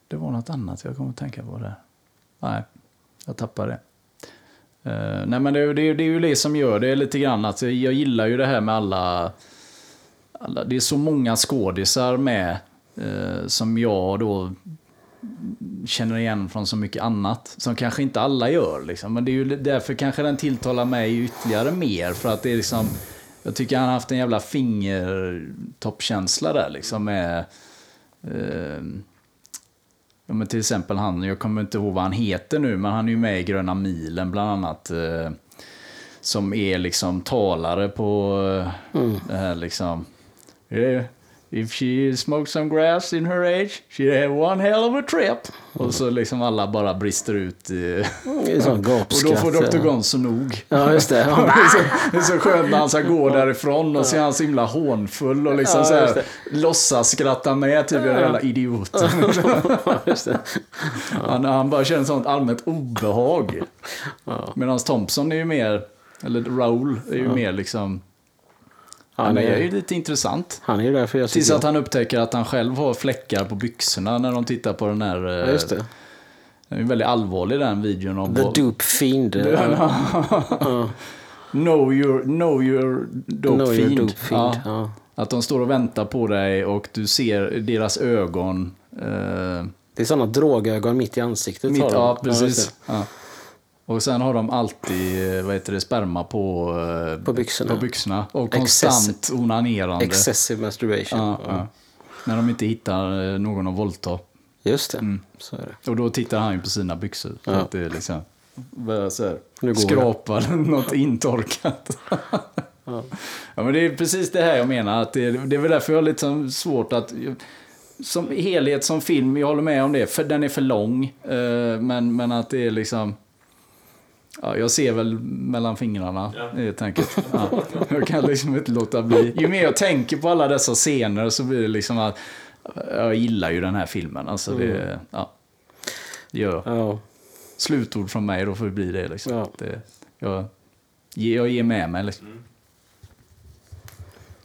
det var något annat jag kom att tänka på där. Nej, jag tappade det. Uh, nej men det, är ju- det, det är ju det som gör det lite grann. Att jag, jag gillar ju det här med alla, alla... Det är så många skådisar med uh, som jag då känner igen från så mycket annat. Som kanske inte alla gör. Liksom. Men det är ju därför kanske den tilltalar mig ytterligare mer. För att det är liksom... Jag tycker han har haft en jävla fingertoppkänsla där liksom med... uh, ja, men till exempel han, jag kommer inte ihåg vad han heter nu, men han är ju med i Gröna milen bland annat. Eh, som är liksom talare på eh, det här liksom... Eh, If she smoked some grass in her age, she had one hell of a trip. Och så liksom alla bara brister ut. I, Det är sån [laughs] och då får Dr. Gonzo nog. Ja, just det. [laughs] Det Ja, är så, det är så skönt när han ska gå därifrån och så är han så himla hånfull och liksom Ja, så här, låtsas skratta med, typ en jävla idiot. [laughs] just det. Han, han bara känner sånt allmänt obehag. Medan Thompson är ju mer, eller Raoul är ju mer liksom, han Han är ju lite intressant. han är ju där för jag Tills att han upptäcker att han själv har fläckar på byxorna när de tittar på den här... Ja, just det. Den är väldigt allvarlig den videon. Om The vad- Dupe Fiend. [laughs] know your, know your dope Know your fiend. dope fiend, Ja. Att de står och väntar på dig och du ser deras ögon. Eh, Det är såna drogögon mitt i ansiktet. mitt, ja, precis. Ja. Och sen har de alltid, eh, vad heter det, sperma på, eh, På byxorna. på byxorna. Och konstant onanerande. Excessive masturbation. Ja, ja. När de inte hittar eh, någon att våldta. Just det. Mm. Så är det. Och då tittar han ju på sina byxor. Ja. att det är liksom, så här, Nu går skrapar [laughs] något intorkat. ja. men det är precis det här jag menar. Att det, det är väl därför jag har lite som svårt att... Som helhet som film, jag håller med om det. För den är för lång. men, men att det är liksom... Ja, jag ser väl mellan fingrarna helt enkelt. Ja. Jag kan liksom inte låta bli. Ju mer jag tänker på alla dessa scener så blir det liksom att jag gillar ju den här filmen. Alltså det, ja. Det gör jag. Ja. Slutord från mig då får det bli det liksom. Ja. Det, jag, jag ger med mig liksom.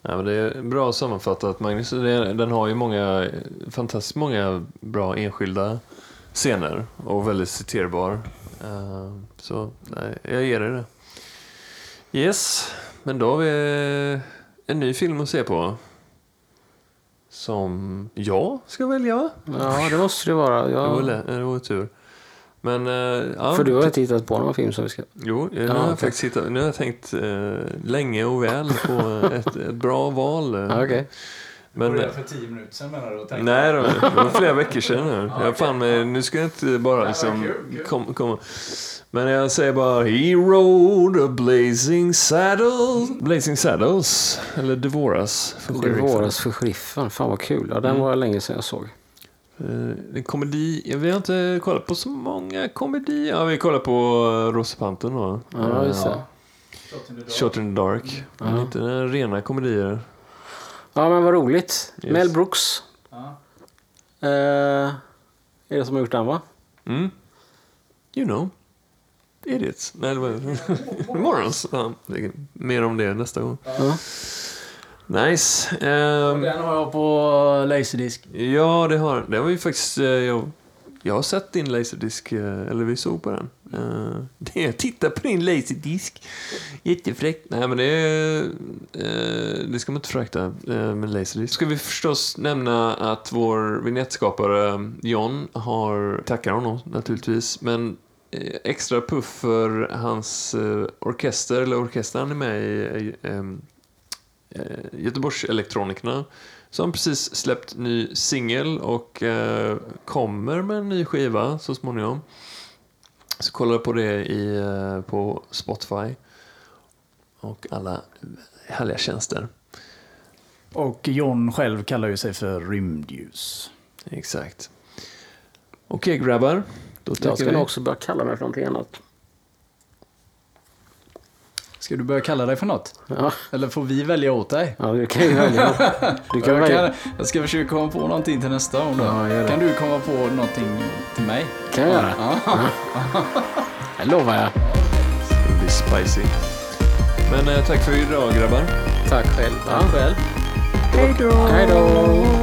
Ja, men det är bra sammanfattat Magnus. Den har ju många, fantastiskt många bra enskilda scener och väldigt citerbar. Eh, Så nej, jag ger dig det. Yes, men då har vi en ny film att se på. Som jag ska välja va? ja, det måste det vara. Det var, lä- det var tur. Men, eh, ja, För du har inte hittat på någon film som vi ska... Jo, nu, Ja, har jag faktiskt hittat, nu har jag tänkt eh, länge och väl på ett, ett bra val. eh. Ja, Men, för tio minuter sedan menar du? Nej, det var, [laughs] det var flera veckor sedan nu. Jag fan nu ska jag inte bara liksom kom, komma. Men jag säger bara He rode a blazing saddle. Blazing Saddles. Eller Devoras. För Det sheriffen. våras för sheriffen. Fan vad kul. Ja, den var länge sedan jag såg. Eh, En komedi. ja, Vi har inte kollat på så många komedier. Ja, vi kollar på uh, Rosepanten då. Ja, just det. Shot in the Dark. Men inte den rena komedier. Ja, men vad roligt. Yes. Mel Brooks. Eh, är det som har gjort den, va? Mm. You know. Idiots. Nej, [laughs] det var Morons. Ja, mer om det nästa gång. Nice. Ehm, Den har jag på Laserdisc. ja, det har det har vi faktiskt... eh, jag, jag har sett din laserdisk, eh, eller vi såg på den. Uh, [laughs] det, titta på din laserdisk. Jättefräckt. Nej, men det, är, eh, det ska man inte förakta uh, med laserdisk. Ska vi förstås nämna att vår vignettskapare John har, tackar honom naturligtvis, men eh, extra puff för hans eh, orkester, eller orkestern han är med i, eh, em, eh, Göteborgselektronikerna som precis släppt ny singel och eh, kommer med en ny skiva så småningom. Så kolla på det i, eh, på Spotify och alla härliga tjänster. Och John själv kallar ju sig för rymdljus. Exakt. Okej grabbar, då Jag ska vi. också börja kalla mig för någonting annat. Ska du börja kalla dig för något? Ja, Eller får vi välja åt dig? ja du kan ju välja. Du kan [laughs] Jag, välja. kan, jag ska försöka komma på någonting till nästa gång då. Ja. Kan du komma på någonting till mig? kan jag göra. Ja. [laughs] Det lovar jag. Det blir spicy. Men eh, tack för idag grabbar. Tack själv. Tack själv. Hej då.